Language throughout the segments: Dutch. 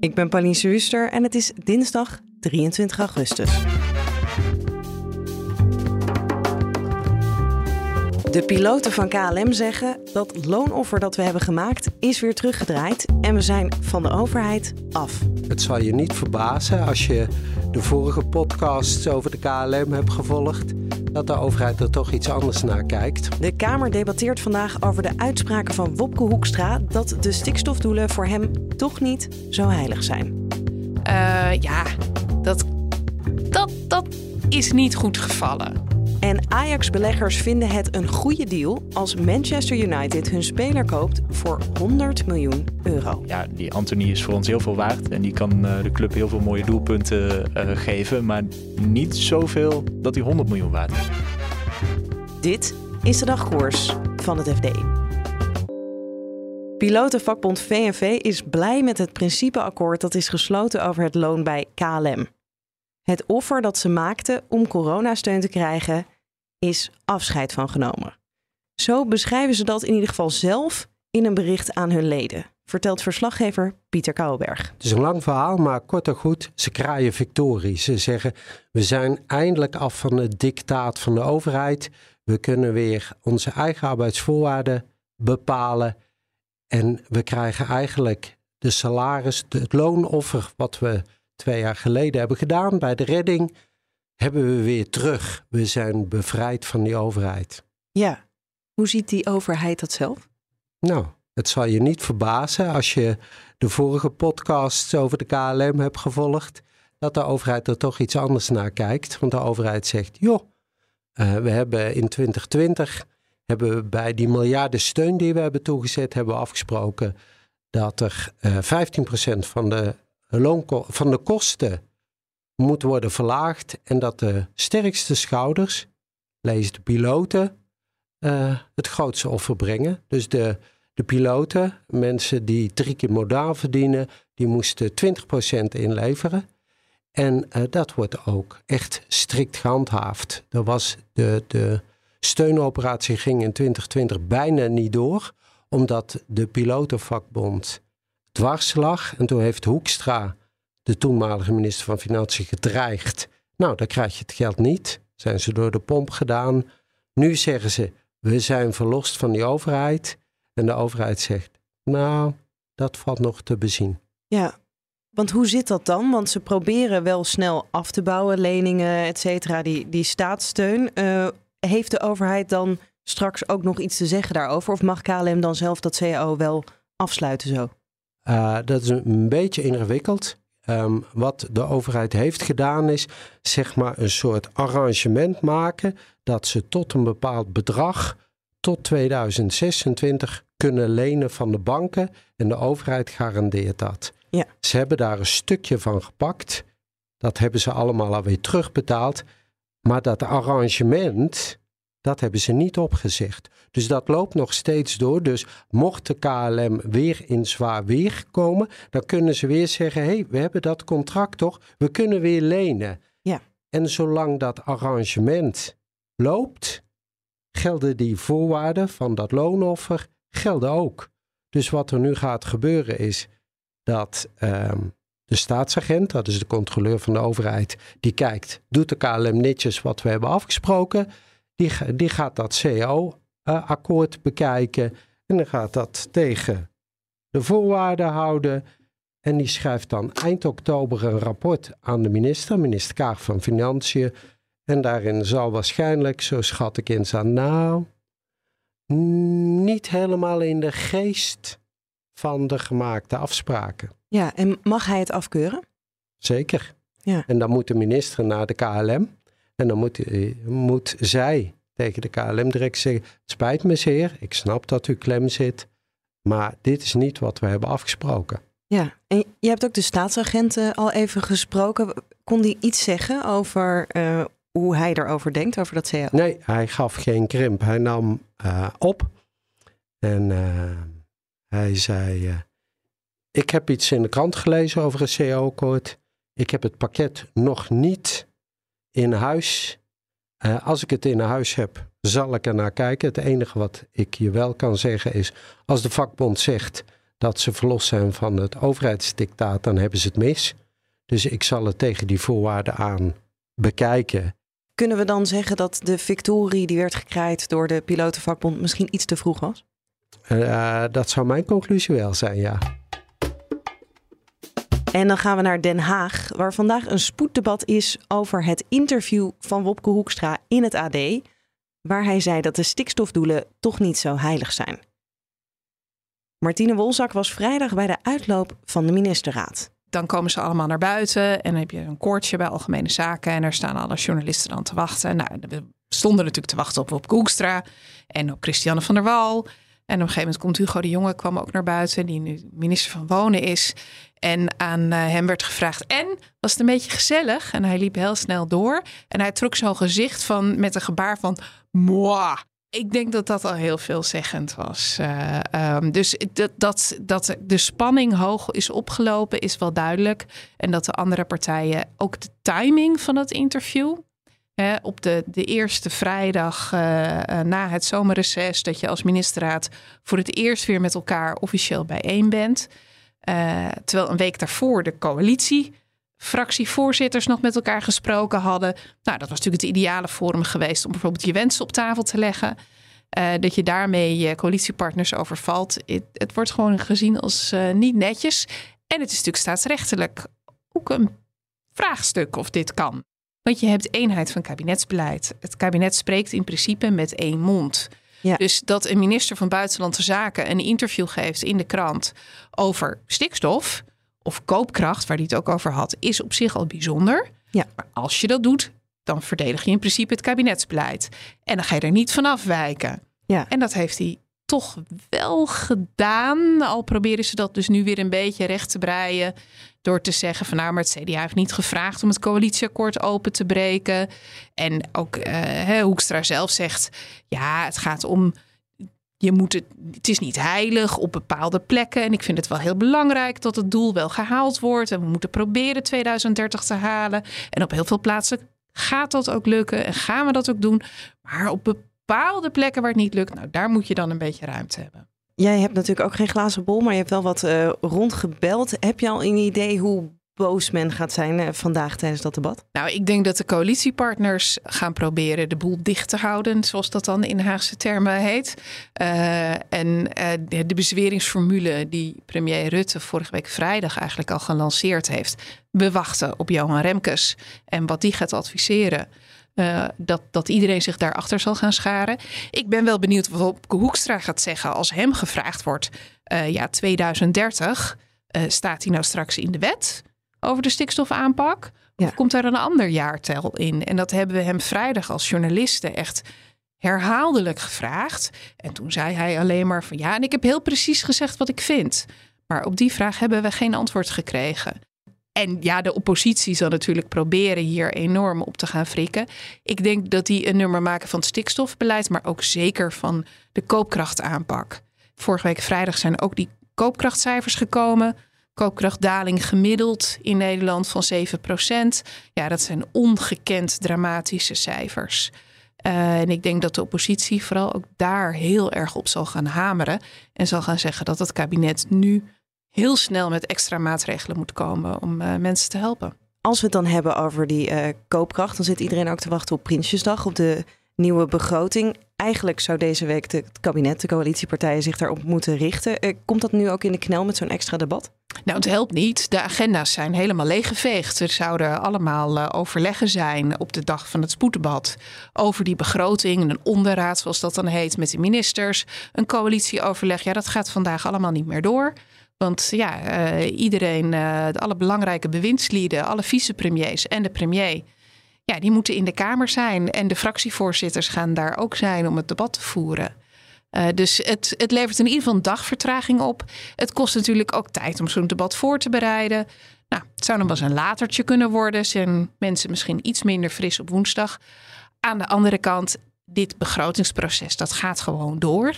Ik ben Pauline Huster en het is dinsdag 23 augustus. De piloten van KLM zeggen dat loonoffer dat we hebben gemaakt is weer teruggedraaid en we zijn van de overheid af. Het zal je niet verbazen als je de vorige podcasts over de KLM hebt gevolgd, dat de overheid er toch iets anders naar kijkt. De Kamer debatteert vandaag over de uitspraken van Wopke Hoekstra dat de stikstofdoelen voor hem toch niet zo heilig zijn. Uh, ja, dat, dat, dat is niet goed gevallen. En Ajax-beleggers vinden het een goede deal als Manchester United hun speler koopt voor 100 miljoen euro. Ja, die Anthony is voor ons heel veel waard en die kan uh, de club heel veel mooie doelpunten uh, geven, maar niet zoveel dat hij 100 miljoen waard is. Dit is de dagkoers van het FD. Pilotenvakbond VNV is blij met het principeakkoord dat is gesloten over het loon bij KLM. Het offer dat ze maakten om coronasteun te krijgen is afscheid van genomen. Zo beschrijven ze dat in ieder geval zelf in een bericht aan hun leden, vertelt verslaggever Pieter Kouwenberg. Het is een lang verhaal, maar kort en goed, ze kraaien victorie. Ze zeggen, we zijn eindelijk af van het dictaat van de overheid. We kunnen weer onze eigen arbeidsvoorwaarden bepalen. En we krijgen eigenlijk de salaris, het loonoffer wat we twee jaar geleden hebben gedaan bij de redding, hebben we weer terug. We zijn bevrijd van die overheid. Ja, hoe ziet die overheid dat zelf? Nou, het zal je niet verbazen als je de vorige podcasts over de KLM hebt gevolgd, dat de overheid er toch iets anders naar kijkt. Want de overheid zegt, joh, uh, we hebben in 2020 hebben we bij die miljarden steun die we hebben toegezet, hebben we afgesproken dat er uh, eh, 15% van de van de kosten moet worden verlaagd en dat de sterkste schouders, lees de piloten, uh, het grootste offer brengen. Dus de, de piloten, mensen die drie keer modaal verdienen, die moesten 20% inleveren. En uh, dat wordt ook echt strikt gehandhaafd. Er was de, de steunoperatie ging in 2020 bijna niet door, omdat de pilotenvakbond dwarslag. En toen heeft Hoekstra, de toenmalige minister van Financiën, gedreigd. Nou, dan krijg je het geld niet. Zijn ze door de pomp gedaan. Nu zeggen ze, we zijn verlost van die overheid. En de overheid zegt, nou, dat valt nog te bezien. Ja, want hoe zit dat dan? Want ze proberen wel snel af te bouwen, leningen, et cetera, die, die staatssteun. Uh, heeft de overheid dan straks ook nog iets te zeggen daarover? Of mag KLM dan zelf dat CAO wel afsluiten zo? Uh, dat is een beetje ingewikkeld. Um, wat de overheid heeft gedaan is, zeg maar, een soort arrangement maken dat ze tot een bepaald bedrag tot 2026 kunnen lenen van de banken en de overheid garandeert dat. Ja. Ze hebben daar een stukje van gepakt. Dat hebben ze allemaal alweer terugbetaald. Maar dat arrangement, dat hebben ze niet opgezegd. Dus dat loopt nog steeds door. Dus mocht de KLM weer in zwaar weer komen, dan kunnen ze weer zeggen: hé, hey, we hebben dat contract toch? We kunnen weer lenen. Ja. En zolang dat arrangement loopt, gelden die voorwaarden van dat loonoffer gelden ook. Dus wat er nu gaat gebeuren is dat um, de staatsagent, dat is de controleur van de overheid, die kijkt, doet de KLM netjes wat we hebben afgesproken, die, die gaat dat CAO uh, akkoord bekijken. En dan gaat dat tegen de voorwaarden houden. En die schrijft dan eind oktober een rapport aan de minister, minister Kaag van Financiën. En daarin zal waarschijnlijk, zo schat ik in, staan, nou, niet helemaal in de geest van de gemaakte afspraken. Ja, en mag hij het afkeuren? Zeker. Ja. En dan moet de minister naar de KLM. En dan moet, moet zij tegen de KLM direct zeggen: spijt me zeer, ik snap dat u klem zit, maar dit is niet wat we hebben afgesproken. Ja, en je hebt ook de staatsagenten al even gesproken. Kon die iets zeggen over uh, hoe hij erover denkt, over dat CAO? Nee, hij gaf geen krimp. Hij nam uh, op en uh, hij zei: Ik heb iets in de krant gelezen over een CAO-akkoord. Ik heb het pakket nog niet in huis. als ik het in huis heb, zal ik er naar kijken. Het enige wat ik je wel kan zeggen is: als de vakbond zegt dat ze verlost zijn van het overheidsdictaat, dan hebben ze het mis. Dus ik zal het tegen die voorwaarden aan bekijken. Kunnen we dan zeggen dat de victorie die werd gekraaid door de pilotenvakbond misschien iets te vroeg was? Uh, dat zou mijn conclusie wel zijn, ja. En dan gaan we naar Den Haag, waar vandaag een spoeddebat is over het interview van Wopke Hoekstra in het AD, waar hij zei dat de stikstofdoelen toch niet zo heilig zijn. Martine Wolzak was vrijdag bij de uitloop van de ministerraad. Dan komen ze allemaal naar buiten en dan heb je een koortje bij Algemene Zaken. En daar staan alle journalisten dan te wachten. Nou, we stonden natuurlijk te wachten op, op Koekstra en op Christiane van der Wal. En op een gegeven moment komt Hugo de Jonge, kwam ook naar buiten, die nu minister van Wonen is. En aan eh, hem werd gevraagd: En was het een beetje gezellig? En hij liep heel snel door. En hij trok zo'n gezicht van met een gebaar van. Ik denk dat dat al heel veelzeggend was. Uh, um, dus dat, dat, dat de spanning hoog is opgelopen, is wel duidelijk. En dat de andere partijen ook de timing van het interview. Op de, de eerste vrijdag uh, na het zomerreces, dat je als ministerraad voor het eerst weer met elkaar officieel bijeen bent. Uh, terwijl een week daarvoor de coalitie fractievoorzitters nog met elkaar gesproken hadden. Nou, dat was natuurlijk het ideale forum geweest om bijvoorbeeld je wensen op tafel te leggen. Dat je daarmee je coalitiepartners overvalt. Het, het wordt gewoon gezien als niet netjes. En het is natuurlijk staatsrechtelijk ook een vraagstuk of dit kan. Want je hebt eenheid van kabinetsbeleid. Het kabinet spreekt in principe met één mond. Ja. Dus dat een minister van Buitenlandse Zaken een interview geeft in de krant over stikstof of koopkracht, waar hij het ook over had, is op zich al bijzonder. Ja. Maar als je dat doet, dan verdedig je in principe het kabinetsbeleid. En dan ga je er niet van afwijken. Ja. En dat heeft hij toch wel gedaan. Al proberen ze dat dus nu weer een beetje recht te breien. Door te zeggen van nou, maar het CDA heeft niet gevraagd om het coalitieakkoord open te breken. En ook uh, Hoekstra zelf zegt, ja, het gaat om je moet het, het is niet heilig op bepaalde plekken. En ik vind het wel heel belangrijk dat het doel wel gehaald wordt. En we moeten proberen 2030 te halen. En op heel veel plaatsen gaat dat ook lukken en gaan we dat ook doen. Maar op bepaalde plekken waar het niet lukt, nou daar moet je dan een beetje ruimte hebben. Jij hebt natuurlijk ook geen glazen bol, maar je hebt wel wat uh, rondgebeld. Heb je al een idee hoe boos men gaat zijn eh, vandaag tijdens dat debat? Nou, ik denk dat de coalitiepartners gaan proberen de boel dicht te houden, zoals dat dan in Haagse termen heet. Uh, en uh, de, de bezweringsformule die premier Rutte vorige week vrijdag eigenlijk al gelanceerd heeft. We wachten op Johan Remkes en wat die gaat adviseren. Uh, dat, dat iedereen zich daarachter zal gaan scharen. Ik ben wel benieuwd wat Hoekstra gaat zeggen als hem gevraagd wordt: uh, ja, 2030, uh, staat hij nou straks in de wet? over de stikstofaanpak? Of komt daar een ander jaartel in? En dat hebben we hem vrijdag als journalisten echt herhaaldelijk gevraagd. En toen zei hij alleen maar van ja, en ik heb heel precies gezegd wat ik vind. Maar op die vraag hebben we geen antwoord gekregen. En ja, de oppositie zal natuurlijk proberen hier enorm op te gaan frikken. Ik denk dat die een nummer maken van het stikstofbeleid, maar ook zeker van de koopkrachtaanpak. Vorige week vrijdag zijn ook die koopkrachtcijfers gekomen koopkrachtdaling gemiddeld in Nederland van 7%. Ja, dat zijn ongekend dramatische cijfers. Uh, en ik denk dat de oppositie vooral ook daar heel erg op zal gaan hameren. En zal gaan zeggen dat het kabinet nu heel snel met extra maatregelen moet komen om uh, mensen te helpen. Als we het dan hebben over die uh, koopkracht, dan zit iedereen ook te wachten op Prinsjesdag, op de nieuwe begroting. Eigenlijk zou deze week de, het kabinet, de coalitiepartijen zich daarop moeten richten. Eh, komt dat nu ook in de knel met zo'n extra debat? Nou, het helpt niet. De agenda's zijn helemaal leeggeveegd. Er zouden allemaal uh, overleggen zijn op de dag van het spoeddebat over die begroting. Een onderraad, zoals dat dan heet, met de ministers. Een coalitieoverleg. Ja, dat gaat vandaag allemaal niet meer door. Want ja, uh, iedereen, alle belangrijke bewindslieden, alle vicepremiers en de premier ja, die moeten in de Kamer zijn. En de fractievoorzitters gaan daar ook zijn om het debat te voeren. Uh, dus het, het levert in ieder geval een dagvertraging op. Het kost natuurlijk ook tijd om zo'n debat voor te bereiden. Nou, het zou dan wel eens een latertje kunnen worden. Zijn mensen misschien iets minder fris op woensdag. Aan de andere kant, dit begrotingsproces, dat gaat gewoon door.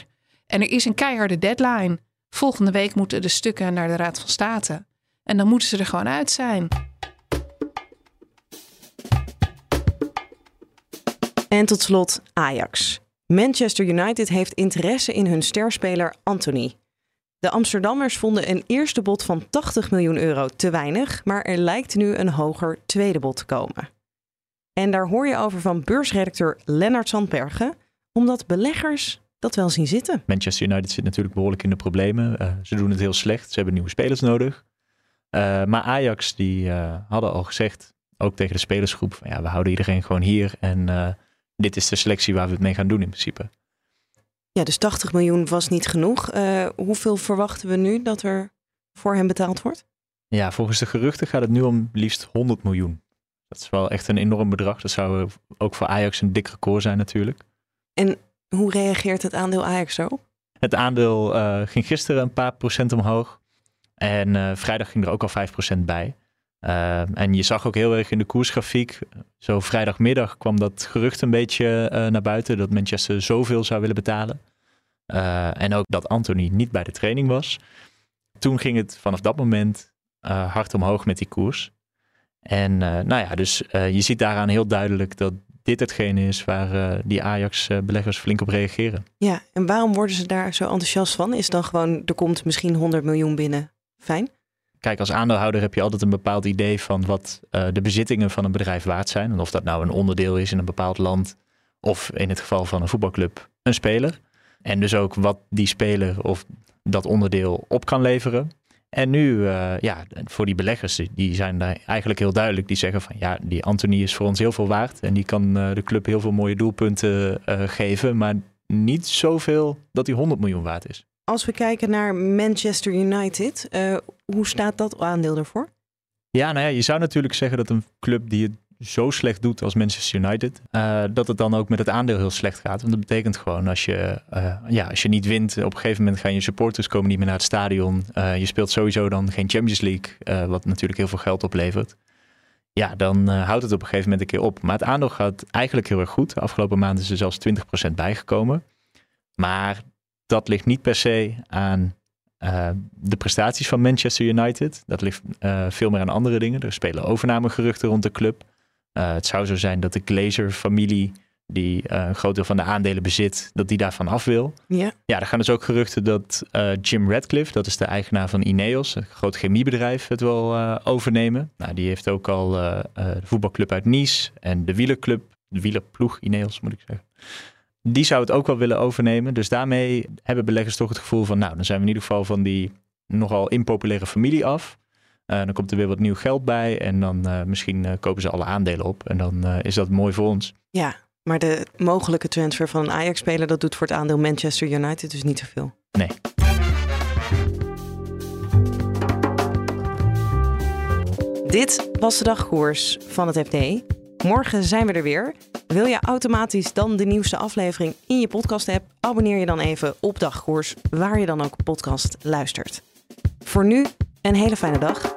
En er is een keiharde deadline. Volgende week moeten de stukken naar de Raad van State. En dan moeten ze er gewoon uit zijn. En tot slot Ajax. Manchester United heeft interesse in hun sterspeler Anthony. De Amsterdammers vonden een eerste bod van 80 miljoen euro te weinig, maar er lijkt nu een hoger tweede bod te komen. En daar hoor je over van beursredacteur Lennart Sandbergen, omdat beleggers dat wel zien zitten. Manchester United zit natuurlijk behoorlijk in de problemen. Uh, ze doen het heel slecht. Ze hebben nieuwe spelers nodig. Uh, maar Ajax die uh, hadden al gezegd, ook tegen de spelersgroep, van, ja, we houden iedereen gewoon hier en dit is de selectie waar we het mee gaan doen in principe. Ja, dus 80 miljoen was niet genoeg. hoeveel verwachten we nu dat er voor hem betaald wordt? Ja, volgens de geruchten gaat het nu om liefst 100 miljoen. Dat is wel echt een enorm bedrag. Dat zou ook voor Ajax een dik record zijn natuurlijk. En hoe reageert het aandeel Ajax zo? Het aandeel uh, ging gisteren een paar procent omhoog. En uh, vrijdag ging er ook al 5% bij. Uh, en je zag ook heel erg in de koersgrafiek. Zo vrijdagmiddag kwam dat gerucht een beetje naar buiten. Dat Manchester zoveel zou willen betalen. en ook dat Anthony niet bij de training was. Toen ging het vanaf dat moment hard omhoog met die koers. En nou ja, dus je ziet daaraan heel duidelijk dat dit hetgene is waar uh, die Ajax-beleggers flink op reageren. Ja, en waarom worden ze daar zo enthousiast van? Is dan gewoon, er komt misschien 100 miljoen binnen, fijn? Kijk, als aandeelhouder heb je altijd een bepaald idee van wat uh, de bezittingen van een bedrijf waard zijn. En of dat nou een onderdeel is in een bepaald land, of in het geval van een voetbalclub, een speler. En dus ook wat die speler of dat onderdeel op kan leveren. En nu, uh, ja, voor die beleggers, die zijn daar eigenlijk heel duidelijk. Die zeggen van ja, die Anthony is voor ons heel veel waard. En die kan uh, de club heel veel mooie doelpunten uh, geven. Maar niet zoveel dat hij 100 miljoen waard is. Als we kijken naar Manchester United, hoe staat dat aandeel ervoor? Ja, nou ja, je zou natuurlijk zeggen dat een club die het zo slecht doet als Manchester United, uh, dat het dan ook met het aandeel heel slecht gaat. Want dat betekent gewoon als je, uh, ja, als je niet wint, op een gegeven moment gaan je supporters komen niet meer naar het stadion. Uh, je speelt sowieso dan geen Champions League, wat natuurlijk heel veel geld oplevert. Ja, dan houdt het op een gegeven moment een keer op. Maar het aandeel gaat eigenlijk heel erg goed. De afgelopen maanden is er zelfs 20% bijgekomen. Maar dat ligt niet per se aan de prestaties van Manchester United. Dat ligt veel meer aan andere dingen. Er spelen overnamegeruchten rond de club. Uh, het zou zo zijn dat de Glazer-familie, die uh, een groot deel van de aandelen bezit, dat die daarvan af wil. Ja. Ja, er gaan dus ook geruchten dat uh, Jim Radcliffe, dat is de eigenaar van Ineos, een groot chemiebedrijf, het wil overnemen. Nou, die heeft ook al de voetbalclub uit Nice en de wielerclub, de wielerploeg Ineos moet ik zeggen. Die zou het ook wel willen overnemen. Dus daarmee hebben beleggers toch het gevoel van, nou, dan zijn we in ieder geval van die nogal impopulaire familie af. Uh, dan komt er weer wat nieuw geld bij en dan uh, misschien uh, kopen ze alle aandelen op. En dan is dat mooi voor ons. Ja, maar de mogelijke transfer van een Ajax-speler, dat doet voor het aandeel Manchester United dus niet zoveel. Nee. Dit was de dagkoers van het FD. Morgen zijn we er weer. Wil je automatisch dan de nieuwste aflevering in je podcast-app? Abonneer je dan even op Dagkoers, waar je dan ook podcast luistert. Voor nu een hele fijne dag